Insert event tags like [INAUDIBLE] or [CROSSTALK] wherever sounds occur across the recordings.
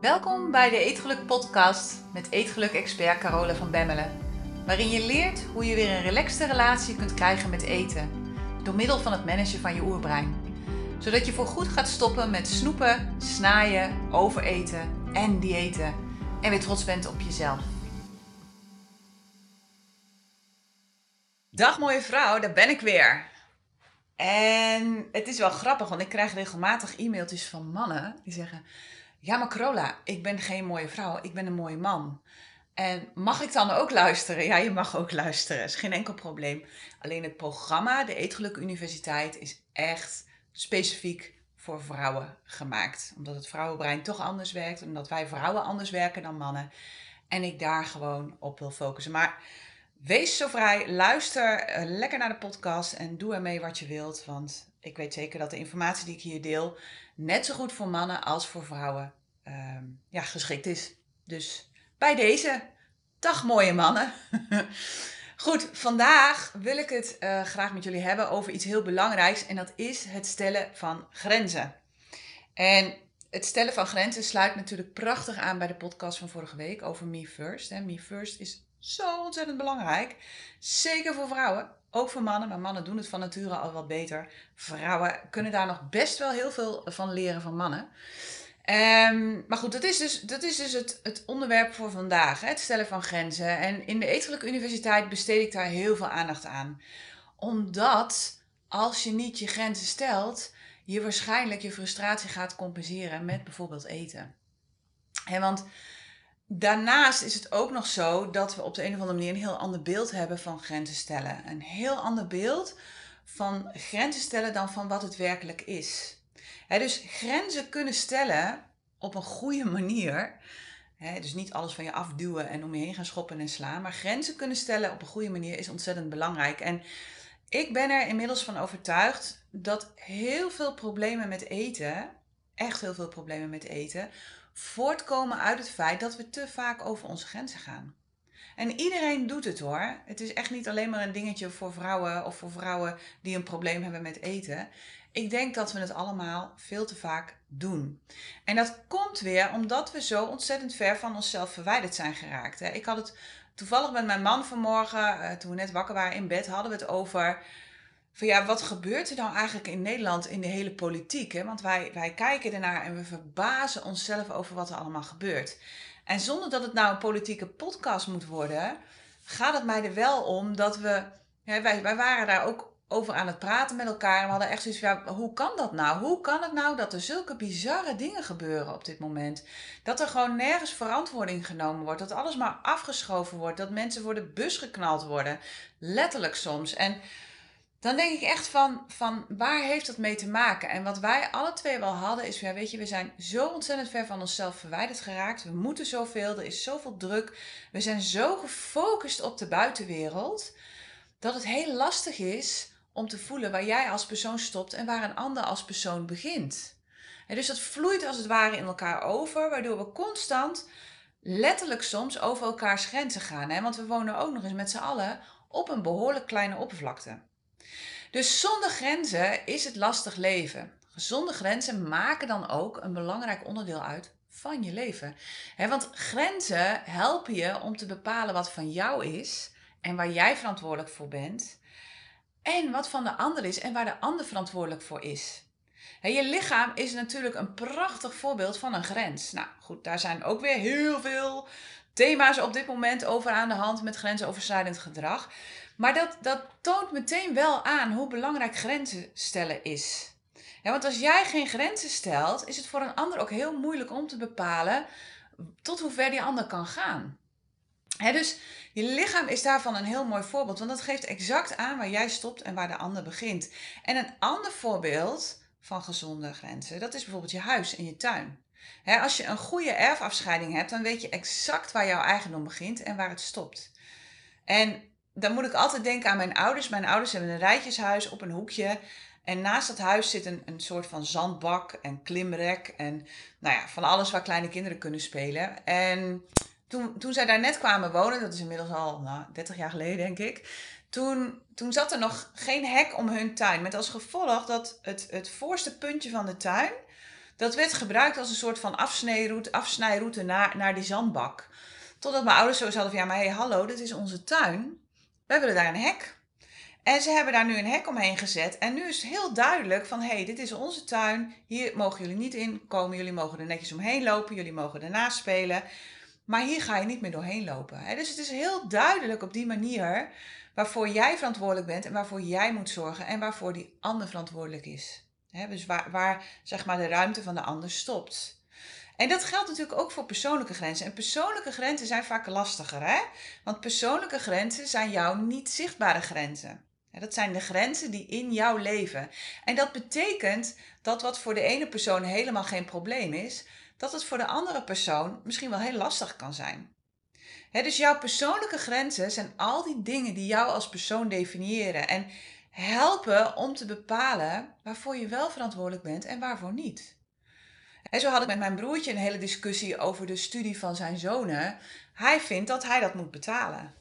Welkom bij de Eetgeluk podcast met Eetgeluk-expert Carole van Bemmelen. Waarin je leert hoe je weer een relaxte relatie kunt krijgen met eten. Door middel van het managen van je oerbrein. Zodat je voorgoed gaat stoppen met snoepen, snaaien, overeten en diëten. En weer trots bent op jezelf. Dag mooie vrouw, daar ben ik weer. En het is wel grappig, want ik krijg regelmatig e-mailtjes van mannen die zeggen: Ja, maar Carola, ik ben geen mooie vrouw, ik ben een mooie man. En mag ik dan ook luisteren? Ja, je mag ook luisteren, is geen enkel probleem. Alleen het programma, de Eetgeluk Universiteit, is echt specifiek voor vrouwen gemaakt. Omdat het vrouwenbrein toch anders werkt, omdat wij vrouwen anders werken dan mannen. En ik daar gewoon op wil focussen. Maar Wees zo vrij, luister eh, lekker naar de podcast en doe ermee wat je wilt. Want ik weet zeker dat de informatie die ik hier deel net zo goed voor mannen als voor vrouwen ehm, ja, geschikt is. Dus bij deze, dag mooie mannen. [LAUGHS] Goed, vandaag wil ik het uh, graag met jullie hebben over iets heel belangrijks en dat is het stellen van grenzen. En het stellen van grenzen sluit natuurlijk prachtig aan bij de podcast van vorige week over Me First. Me First is zo ontzettend belangrijk. Zeker voor vrouwen, ook voor mannen, maar mannen doen het van nature al wat beter. Vrouwen kunnen daar nog best wel heel veel van leren van mannen. Um, maar goed, dat is dus, dat is dus het, het onderwerp voor vandaag, hè? het stellen van grenzen. En in de Etelijke Universiteit besteed ik daar heel veel aandacht aan. Omdat als je niet je grenzen stelt, je waarschijnlijk je frustratie gaat compenseren met bijvoorbeeld eten. He, want Daarnaast is het ook nog zo dat we op de een of andere manier een heel ander beeld hebben van grenzen stellen. Een heel ander beeld van grenzen stellen dan van wat het werkelijk is. Dus grenzen kunnen stellen op een goede manier. dus niet alles van je afduwen en om je heen gaan schoppen en slaan. Maar grenzen kunnen stellen op een goede manier is ontzettend belangrijk. En ik ben er inmiddels van overtuigd dat heel veel problemen met eten, echt heel veel problemen met eten, voortkomen uit het feit dat we te vaak over onze grenzen gaan. En iedereen doet het hoor. Het is echt niet alleen maar een dingetje voor vrouwen of voor vrouwen die een probleem hebben met eten. Ik denk dat we het allemaal veel te vaak doen. En dat komt weer omdat we zo ontzettend ver van onszelf verwijderd zijn geraakt. Ik had het toevallig met mijn man vanmorgen, eh, toen we net wakker waren in bed, hadden we het over van ja, wat gebeurt er nou eigenlijk in Nederland in de hele politiek? Hè? Want wij, wij kijken ernaar en we verbazen onszelf over wat er allemaal gebeurt. En zonder dat het nou een politieke podcast moet worden, gaat het mij er wel om dat we. wij, wij waren daar ook over aan het praten met elkaar. En we hadden echt zoiets van, ja, hoe kan dat nou? Hoe kan het nou dat er zulke bizarre dingen gebeuren op dit moment? Dat er gewoon nergens verantwoording genomen wordt. Dat alles maar afgeschoven wordt. Dat mensen voor de bus geknald worden. Letterlijk soms. En dan denk ik echt van, van waar heeft dat mee te maken? En wat wij alle twee wel hadden is, ja, weet je, we zijn zo ontzettend ver van onszelf verwijderd geraakt. We moeten zoveel, er is zoveel druk. We zijn zo gefocust op de buitenwereld, dat het heel lastig is om te voelen waar jij als persoon stopt en waar een ander als persoon begint. En dus dat vloeit als het ware in elkaar over, waardoor we constant, letterlijk soms, over elkaars grenzen gaan. Hè? Want we wonen ook nog eens met z'n allen op een behoorlijk kleine oppervlakte. Dus zonder grenzen is het lastig leven. Gezonde grenzen maken dan ook een belangrijk onderdeel uit van je leven. want grenzen helpen je om te bepalen wat van jou is en waar jij verantwoordelijk voor bent. En wat van de ander is en waar de ander verantwoordelijk voor is. je lichaam is natuurlijk een prachtig voorbeeld van een grens. Nou goed, daar zijn ook weer heel veel thema's op dit moment over aan de hand met grensoverschrijdend gedrag. Maar dat, dat toont meteen wel aan hoe belangrijk grenzen stellen is. want als jij geen grenzen stelt, is het voor een ander ook heel moeilijk om te bepalen tot hoe ver die ander kan gaan. dus je lichaam is daarvan een heel mooi voorbeeld, want dat geeft exact aan waar jij stopt en waar de ander begint. En een ander voorbeeld van gezonde grenzen, dat is bijvoorbeeld je huis en je tuin. Als je een goede erfafscheiding hebt, dan weet je exact waar jouw eigendom begint en waar het stopt. En dan moet ik altijd denken aan mijn ouders. Mijn ouders hebben een rijtjeshuis op een hoekje. En naast dat huis zit een, een soort van zandbak en klimrek. En nou ja, van alles waar kleine kinderen kunnen spelen. En toen, toen zij daar net kwamen wonen, dat is inmiddels al nou, 30 jaar geleden denk ik. Toen, toen zat er nog geen hek om hun tuin. Met als gevolg dat het, het voorste puntje van de tuin, Dat werd gebruikt als een soort van afsnijroute, afsnijroute naar, naar die zandbak. Totdat mijn ouders zo hadden van, ja, maar hey, hallo, dit is onze tuin. Wij willen daar een hek. En ze hebben daar nu een hek omheen gezet. En nu is het heel duidelijk van, hé, hey, dit is onze tuin. Hier mogen jullie niet in komen. Jullie mogen er netjes omheen lopen. Jullie mogen ernaast spelen. Maar hier ga je niet meer doorheen lopen. Dus het is heel duidelijk op die manier waarvoor jij verantwoordelijk bent en waarvoor jij moet zorgen en waarvoor die ander verantwoordelijk is. Dus waar, zeg maar de ruimte van de ander stopt. En dat geldt natuurlijk ook voor persoonlijke grenzen. En persoonlijke grenzen zijn vaak lastiger, hè? Want persoonlijke grenzen zijn jouw niet zichtbare grenzen. Dat zijn de grenzen die in jouw leven. En dat betekent dat wat voor de ene persoon helemaal geen probleem is, dat het voor de andere persoon misschien wel heel lastig kan zijn. dus jouw persoonlijke grenzen zijn al die dingen die jou als persoon definiëren en helpen om te bepalen waarvoor je wel verantwoordelijk bent en waarvoor niet. En zo had ik met mijn broertje een hele discussie over de studie van zijn zonen. Hij vindt dat hij dat moet betalen.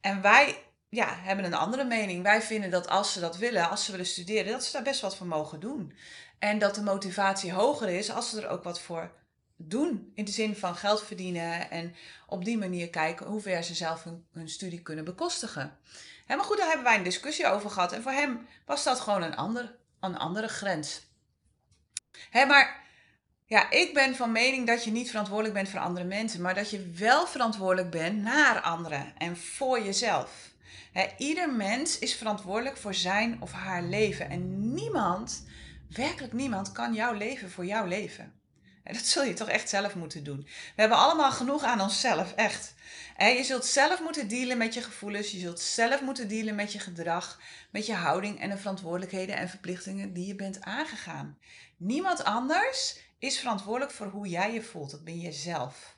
En wij ja, hebben een andere mening. Wij vinden dat als ze dat willen, als ze willen studeren, dat ze daar best wat voor mogen doen. En dat de motivatie hoger is als ze er ook wat voor doen. In de zin van geld verdienen en op die manier kijken hoe ver ze zelf hun, hun studie kunnen bekostigen. Maar goed, daar hebben wij een discussie over gehad. En voor hem was dat gewoon een, ander, een andere grens. Hè, maar ja, ik ben van mening dat je niet verantwoordelijk bent voor andere mensen, maar dat je wel verantwoordelijk bent naar anderen en voor jezelf. ieder mens is verantwoordelijk voor zijn of haar leven en niemand, werkelijk niemand, kan jouw leven voor jou leven. Dat zul je toch echt zelf moeten doen. We hebben allemaal genoeg aan onszelf, echt. Je zult zelf moeten dealen met je gevoelens. Je zult zelf moeten dealen met je gedrag, met je houding en de verantwoordelijkheden en verplichtingen die je bent aangegaan. Niemand anders is verantwoordelijk voor hoe jij je voelt. Dat ben je zelf.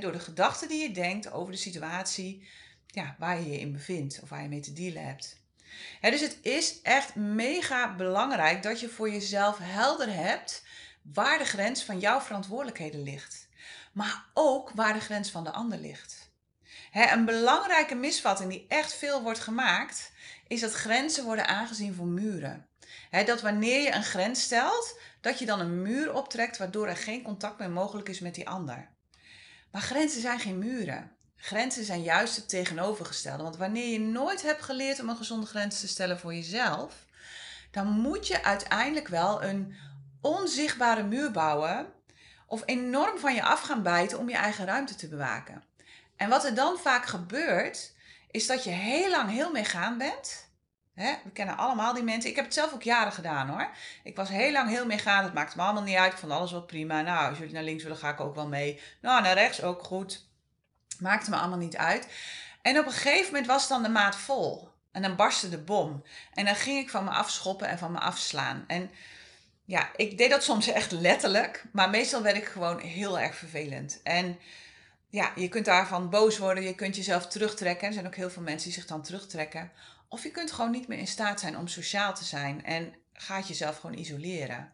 Door de gedachten die je denkt over de situatie ja, waar je je in bevindt of waar je mee te dealen hebt. dus het is echt mega belangrijk dat je voor jezelf helder hebt waar de grens van jouw verantwoordelijkheden ligt. Maar ook waar de grens van de ander ligt. een belangrijke misvatting die echt veel wordt gemaakt, is dat grenzen worden aangezien voor muren. dat wanneer je een grens stelt, dat je dan een muur optrekt waardoor er geen contact meer mogelijk is met die ander. Maar grenzen zijn geen muren. Grenzen zijn juist het tegenovergestelde. Want wanneer je nooit hebt geleerd om een gezonde grens te stellen voor jezelf, dan moet je uiteindelijk wel een onzichtbare muur bouwen of enorm van je af gaan bijten om je eigen ruimte te bewaken. En wat er dan vaak gebeurt, is dat je heel lang heel meegaan bent. we kennen allemaal die mensen. Ik heb het zelf ook jaren gedaan hoor. Ik was heel lang heel meegaan. Het maakte me allemaal niet uit. Ik vond alles wel prima. Nou, als jullie naar links willen, ga ik ook wel mee. Nou, naar rechts ook goed. Maakte me allemaal niet uit. En op een gegeven moment was dan de maat vol. En dan barstte de bom. En dan ging ik van me afschoppen en van me afslaan. En ja, ik deed dat soms echt letterlijk, maar meestal werd ik gewoon heel erg vervelend. En ja, je kunt daarvan boos worden, je kunt jezelf terugtrekken. Er zijn ook heel veel mensen die zich dan terugtrekken. Of je kunt gewoon niet meer in staat zijn om sociaal te zijn en gaat jezelf gewoon isoleren.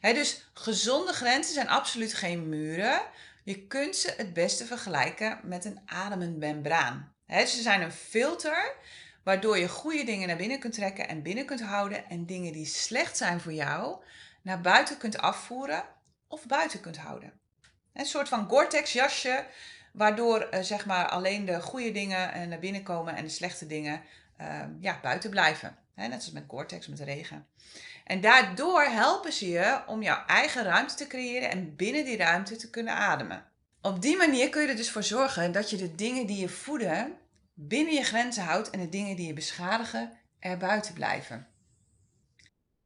dus gezonde grenzen zijn absoluut geen muren. Je kunt ze het beste vergelijken met een ademend membraan. dus ze zijn een filter waardoor je goede dingen naar binnen kunt trekken en binnen kunt houden en dingen die slecht zijn voor jou naar buiten kunt afvoeren of buiten kunt houden. Een soort van Gore-Tex jasje, waardoor uh, zeg maar alleen de goede dingen uh, naar binnen komen en de slechte dingen uh, ja, buiten blijven. He, net als met Gore-Tex, met regen. En daardoor helpen ze je om jouw eigen ruimte te creëren en binnen die ruimte te kunnen ademen. Op die manier kun je er dus voor zorgen dat je de dingen die je voeden binnen je grenzen houdt en de dingen die je beschadigen er buiten blijven.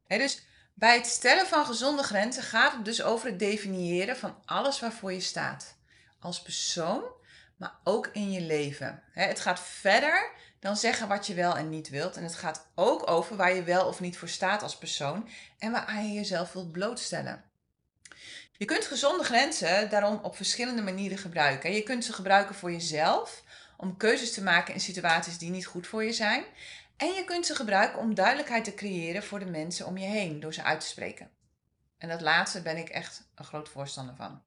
Dus bij het stellen van gezonde grenzen gaat het dus over het definiëren van alles waarvoor je staat. Als persoon, maar ook in je leven. Het gaat verder dan zeggen wat je wel en niet wilt. En het gaat ook over waar je wel of niet voor staat als persoon en waar je jezelf wilt blootstellen. Je kunt gezonde grenzen daarom op verschillende manieren gebruiken. Je kunt ze gebruiken voor jezelf, om keuzes te maken in situaties die niet goed voor je zijn. En je kunt ze gebruiken om duidelijkheid te creëren voor de mensen om je heen door ze uit te spreken. En dat laatste ben ik echt een groot voorstander van.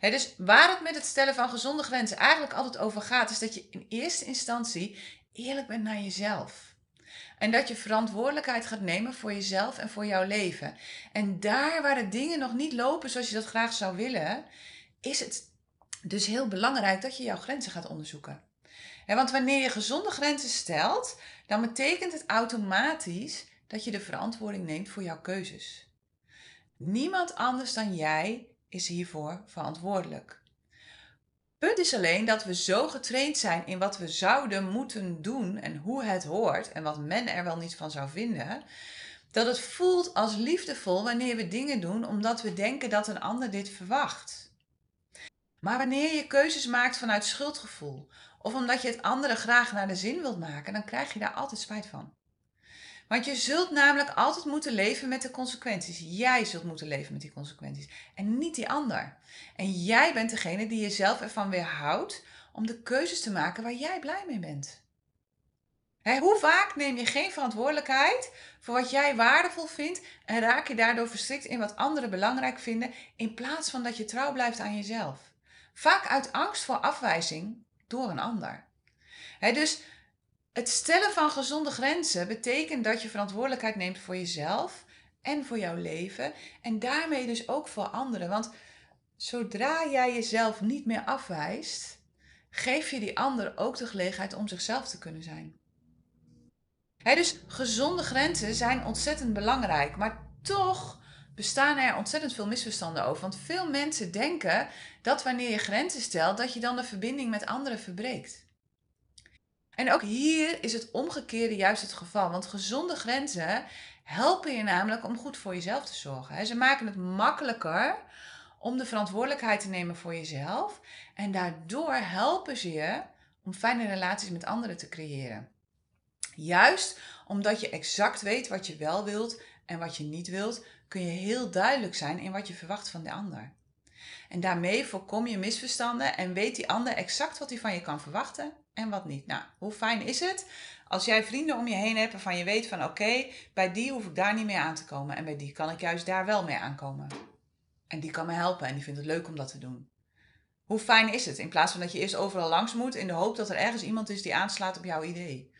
dus waar het met het stellen van gezonde grenzen eigenlijk altijd over gaat, is dat je in eerste instantie eerlijk bent naar jezelf. En dat je verantwoordelijkheid gaat nemen voor jezelf en voor jouw leven. En daar waar de dingen nog niet lopen zoals je dat graag zou willen, is het dus heel belangrijk dat je jouw grenzen gaat onderzoeken. Want wanneer je gezonde grenzen stelt, dan betekent het automatisch dat je de verantwoording neemt voor jouw keuzes. Niemand anders dan jij is hiervoor verantwoordelijk. Punt is alleen dat we zo getraind zijn in wat we zouden moeten doen en hoe het hoort en wat men er wel niet van zou vinden, dat het voelt als liefdevol wanneer we dingen doen omdat we denken dat een ander dit verwacht. Maar wanneer je keuzes maakt vanuit schuldgevoel of omdat je het andere graag naar de zin wilt maken, dan krijg je daar altijd spijt van. Want je zult namelijk altijd moeten leven met de consequenties. Jij zult moeten leven met die consequenties en niet die ander. En jij bent degene die jezelf ervan weerhoudt om de keuzes te maken waar jij blij mee bent. hoe vaak neem je geen verantwoordelijkheid voor wat jij waardevol vindt en raak je daardoor verstrikt in wat anderen belangrijk vinden in plaats van dat je trouw blijft aan jezelf? Vaak uit angst voor afwijzing door een ander. dus het stellen van gezonde grenzen betekent dat je verantwoordelijkheid neemt voor jezelf en voor jouw leven en daarmee dus ook voor anderen. Want zodra jij jezelf niet meer afwijst, geef je die ander ook de gelegenheid om zichzelf te kunnen zijn. dus gezonde grenzen zijn ontzettend belangrijk, maar toch bestaan er ontzettend veel misverstanden over. Want veel mensen denken dat wanneer je grenzen stelt, dat je dan de verbinding met anderen verbreekt. En ook hier is het omgekeerde juist het geval. Want gezonde grenzen helpen je namelijk om goed voor jezelf te zorgen. Ze maken het makkelijker om de verantwoordelijkheid te nemen voor jezelf. En daardoor helpen ze je om fijne relaties met anderen te creëren. Juist omdat je exact weet wat je wel wilt en wat je niet wilt, kun je heel duidelijk zijn in wat je verwacht van de ander. En daarmee voorkom je misverstanden en weet die ander exact wat hij van je kan verwachten en wat niet. Nou, hoe fijn is het als jij vrienden om je heen hebt waarvan je weet van oké, bij die hoef ik daar niet mee aan te komen en bij die kan ik juist daar wel mee aankomen. En die kan me helpen en die vindt het leuk om dat te doen. Hoe fijn is het in plaats van dat je eerst overal langs moet in de hoop dat er ergens iemand is die aanslaat op jouw idee.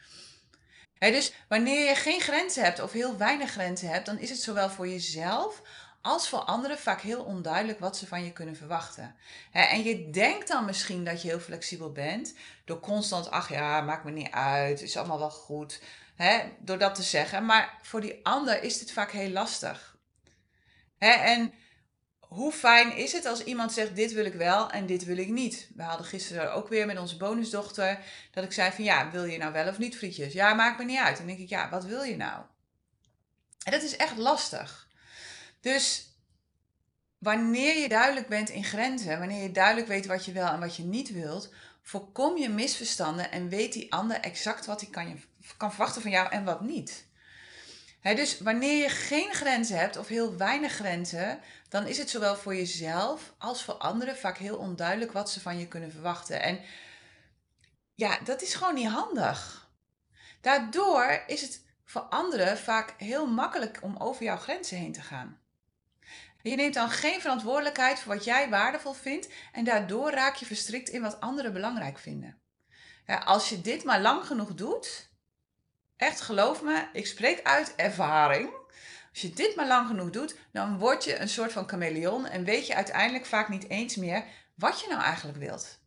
Dus wanneer je geen grenzen hebt of heel weinig grenzen hebt, dan is het zowel voor jezelf als voor anderen vaak heel onduidelijk wat ze van je kunnen verwachten. En je denkt dan misschien dat je heel flexibel bent door constant, ach ja, maakt me niet uit, is allemaal wel goed, door dat te zeggen. Maar voor die ander is dit vaak heel lastig. En hoe fijn is het als iemand zegt: Dit wil ik wel en dit wil ik niet? We hadden gisteren ook weer met onze bonusdochter dat ik zei: van ja, wil je nou wel of niet frietjes? Ja, maakt me niet uit. En denk ik: ja, wat wil je nou? En dat is echt lastig. Dus wanneer je duidelijk bent in grenzen, wanneer je duidelijk weet wat je wel en wat je niet wilt, voorkom je misverstanden en weet die ander exact wat hij kan, kan verwachten van jou en wat niet. Dus wanneer je geen grenzen hebt of heel weinig grenzen, dan is het zowel voor jezelf als voor anderen vaak heel onduidelijk wat ze van je kunnen verwachten. En ja, dat is gewoon niet handig. Daardoor is het voor anderen vaak heel makkelijk om over jouw grenzen heen te gaan. Je neemt dan geen verantwoordelijkheid voor wat jij waardevol vindt en daardoor raak je verstrikt in wat anderen belangrijk vinden. Als je dit maar lang genoeg doet, echt geloof me, ik spreek uit ervaring. Als je dit maar lang genoeg doet, dan word je een soort van chameleon en weet je uiteindelijk vaak niet eens meer wat je nou eigenlijk wilt.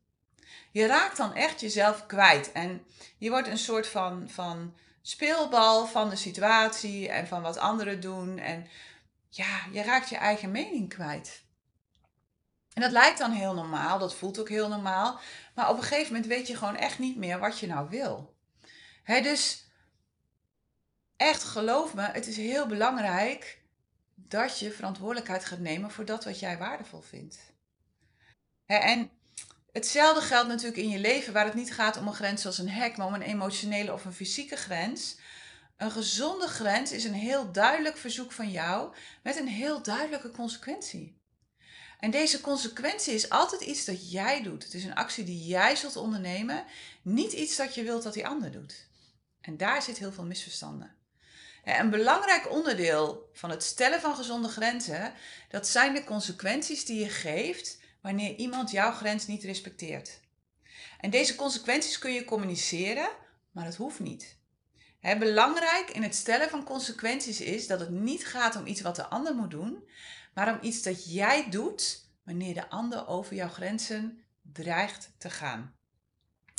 Je raakt dan echt jezelf kwijt en je wordt een soort van, van speelbal van de situatie en van wat anderen doen. En ja, je raakt je eigen mening kwijt. En dat lijkt dan heel normaal, dat voelt ook heel normaal. Maar op een gegeven moment weet je gewoon echt niet meer wat je nou wil. Dus echt geloof me, het is heel belangrijk dat je verantwoordelijkheid gaat nemen voor dat wat jij waardevol vindt. en hetzelfde geldt natuurlijk in je leven waar het niet gaat om een grens zoals een hek, maar om een emotionele of een fysieke grens. Een gezonde grens is een heel duidelijk verzoek van jou met een heel duidelijke consequentie. En deze consequentie is altijd iets dat jij doet. Het is een actie die jij zult ondernemen, niet iets dat je wilt dat die ander doet. En daar zit heel veel misverstanden. Een belangrijk onderdeel van het stellen van gezonde grenzen, dat zijn de consequenties die je geeft wanneer iemand jouw grens niet respecteert. En deze consequenties kun je communiceren, maar dat hoeft niet. Belangrijk in het stellen van consequenties is dat het niet gaat om iets wat de ander moet doen, maar om iets dat jij doet wanneer de ander over jouw grenzen dreigt te gaan.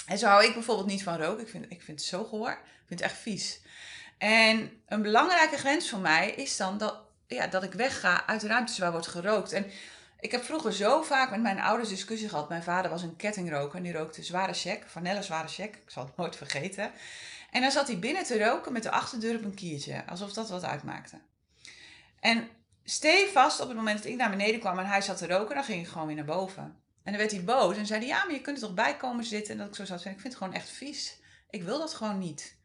En zo hou ik bijvoorbeeld niet van roken. Ik vind, ik vind het zo goor. Ik vind het echt vies. En een belangrijke grens voor mij is dan dat, ja, dat ik wegga uit ruimtes waar wordt gerookt. En ik heb vroeger zo vaak met mijn ouders discussie gehad. Mijn vader was een kettingroker en die rookte zware check, vanille zware check. Ik zal het nooit vergeten. En dan zat hij binnen te roken met de achterdeur op een kiertje, alsof dat wat uitmaakte. En stevast op het moment dat ik naar beneden kwam en hij zat te roken, dan ging ik gewoon weer naar boven. En dan werd hij boos en zei ja, maar je kunt er toch bij komen zitten. En dat ik zo zat, ik vind het gewoon echt vies. Ik wil dat gewoon niet.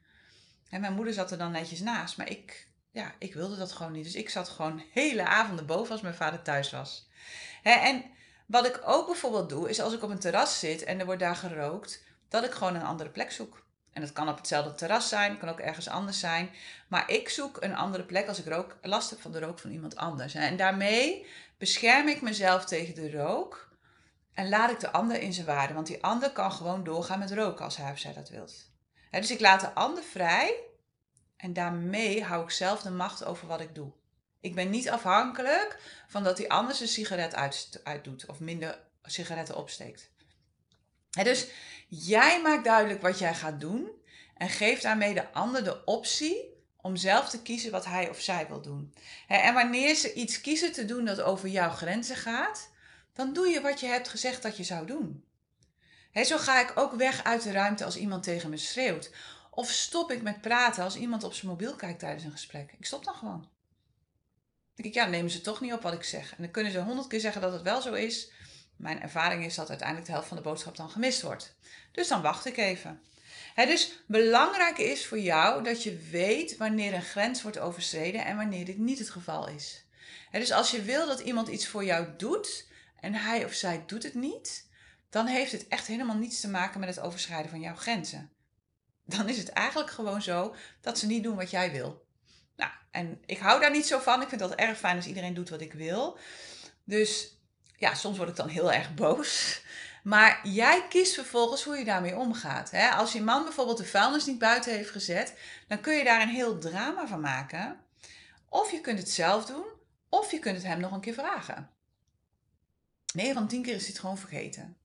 En mijn moeder zat er dan netjes naast, maar ik, ja, ik wilde dat gewoon niet. Dus ik zat gewoon hele avonden boven als mijn vader thuis was. en wat ik ook bijvoorbeeld doe, is als ik op een terras zit en er wordt daar gerookt, dat ik gewoon een andere plek zoek. En dat kan op hetzelfde terras zijn, kan ook ergens anders zijn. Maar ik zoek een andere plek als ik rook, last heb van de rook van iemand anders. En daarmee bescherm ik mezelf tegen de rook en laat ik de ander in zijn waarde. Want die ander kan gewoon doorgaan met roken als hij of zij dat wilt. Dus ik laat de ander vrij en daarmee hou ik zelf de macht over wat ik doe. Ik ben niet afhankelijk van dat die anders een sigaret uit, uitdoet of minder sigaretten opsteekt. dus jij maakt duidelijk wat jij gaat doen en geeft daarmee de ander de optie om zelf te kiezen wat hij of zij wil doen. En wanneer ze iets kiezen te doen dat over jouw grenzen gaat, dan doe je wat je hebt gezegd dat je zou doen. Zo ga ik ook weg uit de ruimte als iemand tegen me schreeuwt. Of stop ik met praten als iemand op zijn mobiel kijkt tijdens een gesprek. Ik stop dan gewoon. Dan denk ik, ja, nemen ze toch niet op wat ik zeg. En dan kunnen ze honderd keer zeggen dat het wel zo is. Mijn ervaring is dat uiteindelijk de helft van de boodschap dan gemist wordt. Dus dan wacht ik even. He, dus belangrijk is voor jou dat je weet wanneer een grens wordt overschreden en wanneer dit niet het geval is. dus als je wil dat iemand iets voor jou doet en hij of zij doet het niet, dan heeft het echt helemaal niets te maken met het overschrijden van jouw grenzen. Dan is het eigenlijk gewoon zo dat ze niet doen wat jij wil. Nou, en ik hou daar niet zo van. Ik vind dat erg fijn als iedereen doet wat ik wil. Dus ja, soms word ik dan heel erg boos. Maar jij kiest vervolgens hoe je daarmee omgaat. Als je man bijvoorbeeld de vuilnis niet buiten heeft gezet, dan kun je daar een heel drama van maken. Of je kunt het zelf doen, of je kunt het hem nog een keer vragen. 9 van 10 keer is het gewoon vergeten.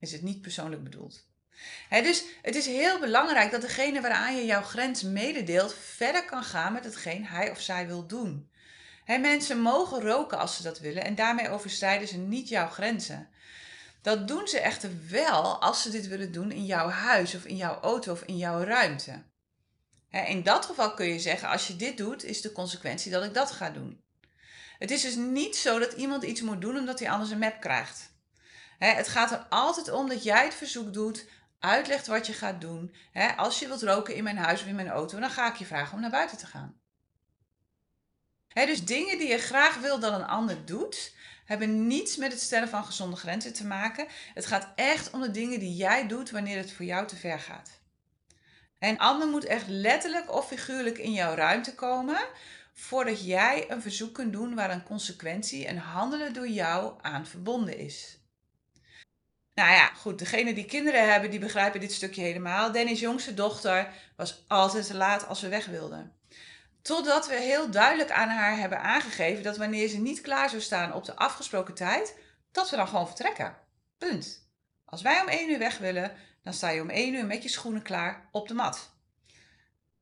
Is het niet persoonlijk bedoeld. dus het is heel belangrijk dat degene waaraan je jouw grens mededeelt verder kan gaan met hetgeen hij of zij wil doen. mensen mogen roken als ze dat willen en daarmee overschrijden ze niet jouw grenzen. Dat doen ze echter wel als ze dit willen doen in jouw huis of in jouw auto of in jouw ruimte. In dat geval kun je zeggen, als je dit doet, is de consequentie dat ik dat ga doen. Het is dus niet zo dat iemand iets moet doen omdat hij anders een map krijgt. Het gaat er altijd om dat jij het verzoek doet, uitlegt wat je gaat doen. Als je wilt roken in mijn huis of in mijn auto, dan ga ik je vragen om naar buiten te gaan. dus dingen die je graag wil dat een ander doet, hebben niets met het stellen van gezonde grenzen te maken. Het gaat echt om de dingen die jij doet wanneer het voor jou te ver gaat. En ander moet echt letterlijk of figuurlijk in jouw ruimte komen voordat jij een verzoek kunt doen waar een consequentie en handelen door jou aan verbonden is. Nou ja, goed, degene die kinderen hebben, die begrijpen dit stukje helemaal. Dennis' jongste dochter was altijd te laat als we weg wilden. Totdat we heel duidelijk aan haar hebben aangegeven dat wanneer ze niet klaar zou staan op de afgesproken tijd, dat we dan gewoon vertrekken. Punt. Als wij om één uur weg willen, dan sta je om één uur met je schoenen klaar op de mat.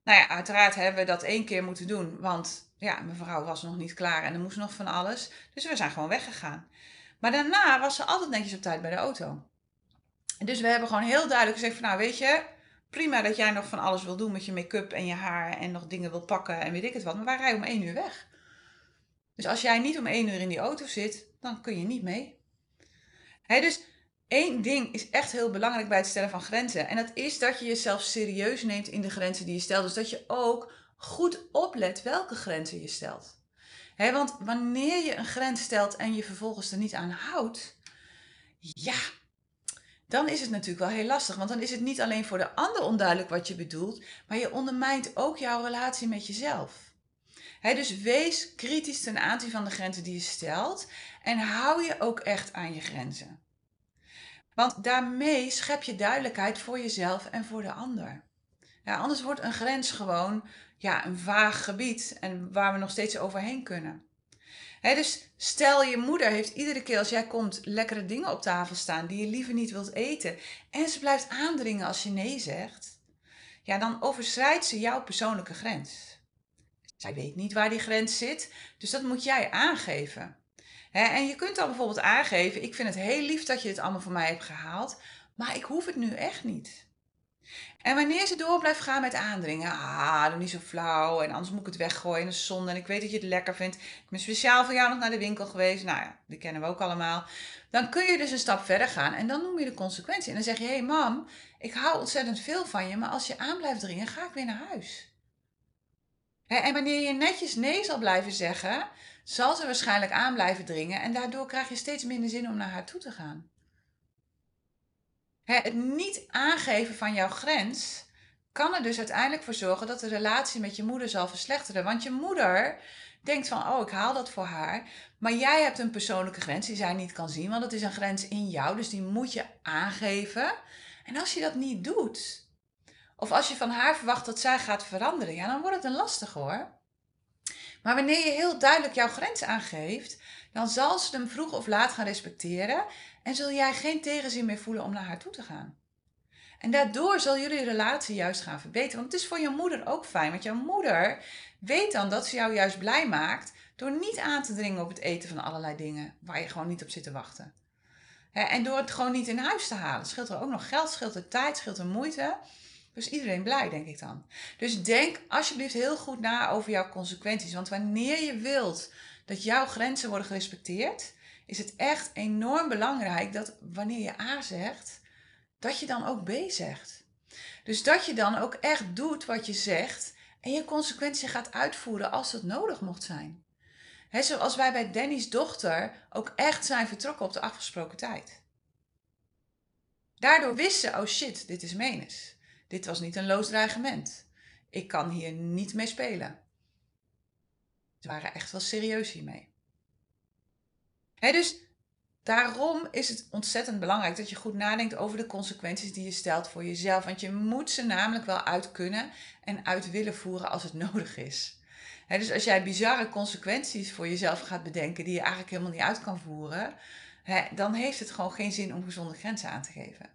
Nou ja, uiteraard hebben we dat één keer moeten doen, want ja, mijn vrouw was nog niet klaar en er moest nog van alles. Dus we zijn gewoon weggegaan. Maar daarna was ze altijd netjes op tijd bij de auto. Dus we hebben gewoon heel duidelijk gezegd van nou weet je, prima dat jij nog van alles wil doen met je make-up en je haar en nog dingen wil pakken en weet ik het wat. Maar wij rijden om één uur weg. Dus als jij niet om één uur in die auto zit, dan kun je niet mee. dus één ding is echt heel belangrijk bij het stellen van grenzen. En dat is dat je jezelf serieus neemt in de grenzen die je stelt. Dus dat je ook goed oplet welke grenzen je stelt. Want wanneer je een grens stelt en je vervolgens er niet aan houdt, ja, dan is het natuurlijk wel heel lastig. Want dan is het niet alleen voor de ander onduidelijk wat je bedoelt, maar je ondermijnt ook jouw relatie met jezelf. dus wees kritisch ten aanzien van de grenzen die je stelt en hou je ook echt aan je grenzen. Want daarmee schep je duidelijkheid voor jezelf en voor de ander. Ja, anders wordt een grens gewoon ja, een vaag gebied en waar we nog steeds overheen kunnen. dus stel je moeder heeft iedere keer als jij komt lekkere dingen op tafel staan die je liever niet wilt eten en ze blijft aandringen als je nee zegt, ja, dan overschrijdt ze jouw persoonlijke grens. Zij weet niet waar die grens zit, dus dat moet jij aangeven. en je kunt dan bijvoorbeeld aangeven: Ik vind het heel lief dat je dit allemaal voor mij hebt gehaald, maar ik hoef het nu echt niet. En wanneer ze door blijft gaan met aandringen, ah, doe niet zo flauw en anders moet ik het weggooien in de zon en ik weet dat je het lekker vindt. Ik ben speciaal voor jou nog naar de winkel geweest, nou ja, die kennen we ook allemaal. Dan kun je dus een stap verder gaan en dan noem je de consequentie. En dan zeg je, hé hey, mam, ik hou ontzettend veel van je, maar als je aan blijft dringen, ga ik weer naar huis. En wanneer je netjes nee zal blijven zeggen, zal ze waarschijnlijk aan blijven dringen en daardoor krijg je steeds minder zin om naar haar toe te gaan. Het niet aangeven van jouw grens kan er dus uiteindelijk voor zorgen dat de relatie met je moeder zal verslechteren. Want je moeder denkt van, oh, ik haal dat voor haar. Maar jij hebt een persoonlijke grens die zij niet kan zien, want dat is een grens in jou, dus die moet je aangeven. En als je dat niet doet, of als je van haar verwacht dat zij gaat veranderen, ja, dan wordt het een lastig hoor. Maar wanneer je heel duidelijk jouw grens aangeeft, dan zal ze hem vroeg of laat gaan respecteren en zul jij geen tegenzin meer voelen om naar haar toe te gaan. En daardoor zal jullie relatie juist gaan verbeteren. Want het is voor je moeder ook fijn. Want jouw moeder weet dan dat ze jou juist blij maakt door niet aan te dringen op het eten van allerlei dingen waar je gewoon niet op zit te wachten. En door het gewoon niet in huis te halen. Scheelt er ook nog geld, scheelt er tijd, scheelt er moeite. Dus iedereen blij, denk ik dan. Dus denk alsjeblieft heel goed na over jouw consequenties. Want wanneer je wilt dat jouw grenzen worden gerespecteerd, is het echt enorm belangrijk dat wanneer je A zegt, dat je dan ook B zegt. Dus dat je dan ook echt doet wat je zegt en je consequenties gaat uitvoeren als het nodig mocht zijn. Zoals wij bij Danny's dochter ook echt zijn vertrokken op de afgesproken tijd. Daardoor wisten ze, oh shit, dit is menes. Dit was niet een loos dreigement. Ik kan hier niet mee spelen. Ze waren echt wel serieus hiermee. He, dus daarom is het ontzettend belangrijk dat je goed nadenkt over de consequenties die je stelt voor jezelf. Want je moet ze namelijk wel uit kunnen en uit willen voeren als het [LAUGHS] nodig is. He, dus als jij bizarre consequenties voor jezelf gaat bedenken die je eigenlijk helemaal niet uit kan voeren, dan heeft het gewoon geen zin om gezonde grenzen aan te geven.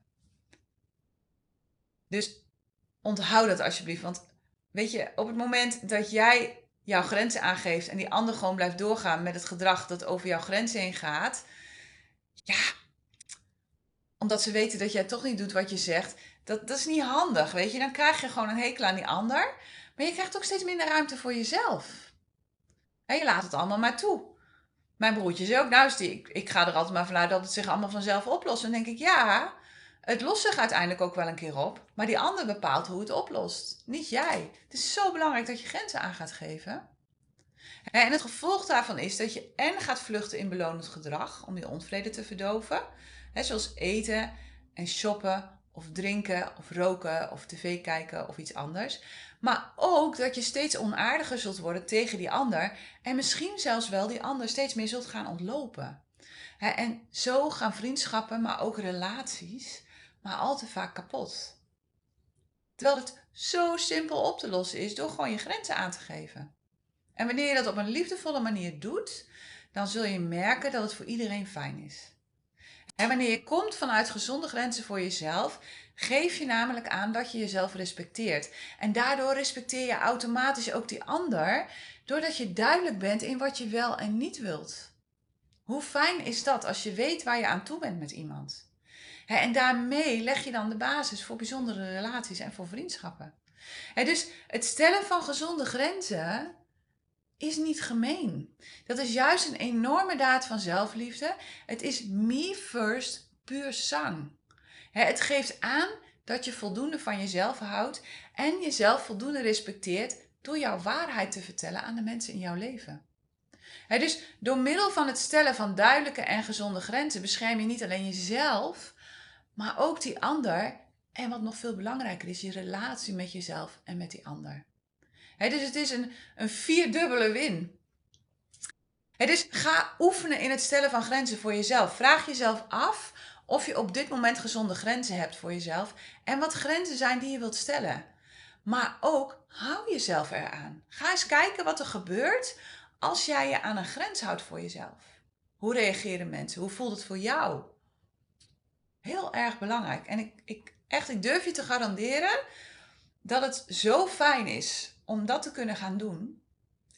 Dus onthoud dat alsjeblieft. Want weet je, op het moment dat jij jouw grenzen aangeeft en die ander gewoon blijft doorgaan met het gedrag dat over jouw grenzen heen gaat, ja, omdat ze weten dat jij toch niet doet wat je zegt, dat, dat is niet handig, weet je. Dan krijg je gewoon een hekel aan die ander, maar je krijgt ook steeds minder ruimte voor jezelf. En je laat het allemaal maar toe. Mijn broertje zei ook, nou, ik, ik ga er altijd maar vanuit dat het zich allemaal vanzelf oplost. En dan denk ik, ja, het lost zich uiteindelijk ook wel een keer op, maar die ander bepaalt hoe het oplost, niet jij. Het is zo belangrijk dat je grenzen aan gaat geven. En het gevolg daarvan is dat je en gaat vluchten in belonend gedrag om je onvrede te verdoven, zoals eten en shoppen of drinken of roken of tv kijken of iets anders. Maar ook dat je steeds onaardiger zult worden tegen die ander en misschien zelfs wel die ander steeds meer zult gaan ontlopen. En zo gaan vriendschappen, maar ook relaties maar al te vaak kapot. Terwijl het zo simpel op te lossen is door gewoon je grenzen aan te geven. En wanneer je dat op een liefdevolle manier doet, dan zul je merken dat het voor iedereen fijn is. En wanneer je komt vanuit gezonde grenzen voor jezelf, geef je namelijk aan dat je jezelf respecteert. En daardoor respecteer je automatisch ook die ander, doordat je duidelijk bent in wat je wel en niet wilt. Hoe fijn is dat als je weet waar je aan toe bent met iemand? En daarmee leg je dan de basis voor bijzondere relaties en voor vriendschappen. dus het stellen van gezonde grenzen is niet gemeen. Dat is juist een enorme daad van zelfliefde. Het is me first puur zang. het geeft aan dat je voldoende van jezelf houdt en jezelf voldoende respecteert door jouw waarheid te vertellen aan de mensen in jouw leven. dus door middel van het stellen van duidelijke en gezonde grenzen bescherm je niet alleen jezelf, maar ook die ander. En wat nog veel belangrijker is, je relatie met jezelf en met die ander. dus het is een, een vierdubbele win. dus ga oefenen in het stellen van grenzen voor jezelf. Vraag jezelf af of je op dit moment gezonde grenzen hebt voor jezelf en wat grenzen zijn die je wilt stellen. Maar ook hou jezelf eraan. Ga eens kijken wat er gebeurt als jij je aan een grens houdt voor jezelf. Hoe reageren mensen? Hoe voelt het voor jou? Heel erg belangrijk. En ik, ik, echt, ik durf je te garanderen dat het zo fijn is om dat te kunnen gaan doen.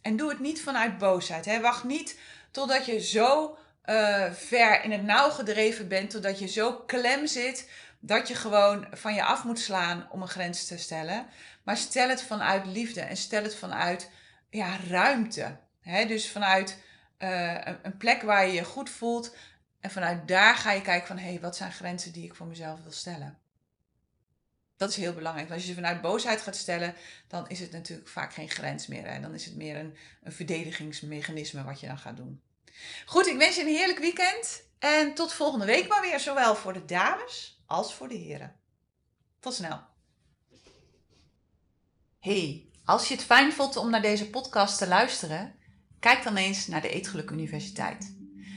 En doe het niet vanuit boosheid. Hè? Wacht niet totdat je zo uh, ver in het nauw gedreven bent, totdat je zo klem zit dat je gewoon van je af moet slaan om een grens te stellen. Maar stel het vanuit liefde en stel het vanuit ja, ruimte. Hè? Dus vanuit uh, een plek waar je je goed voelt. En vanuit daar ga je kijken van hé, hey, wat zijn grenzen die ik voor mezelf wil stellen. Dat is heel belangrijk. als je ze vanuit boosheid gaat stellen, dan is het natuurlijk vaak geen grens meer. En dan is het meer een, een verdedigingsmechanisme wat je dan gaat doen. Goed, ik wens je een heerlijk weekend. En tot volgende week maar weer, zowel voor de dames als voor de heren. Tot snel. Hey, als je het fijn vond om naar deze podcast te luisteren, kijk dan eens naar de Eetgeluk Universiteit.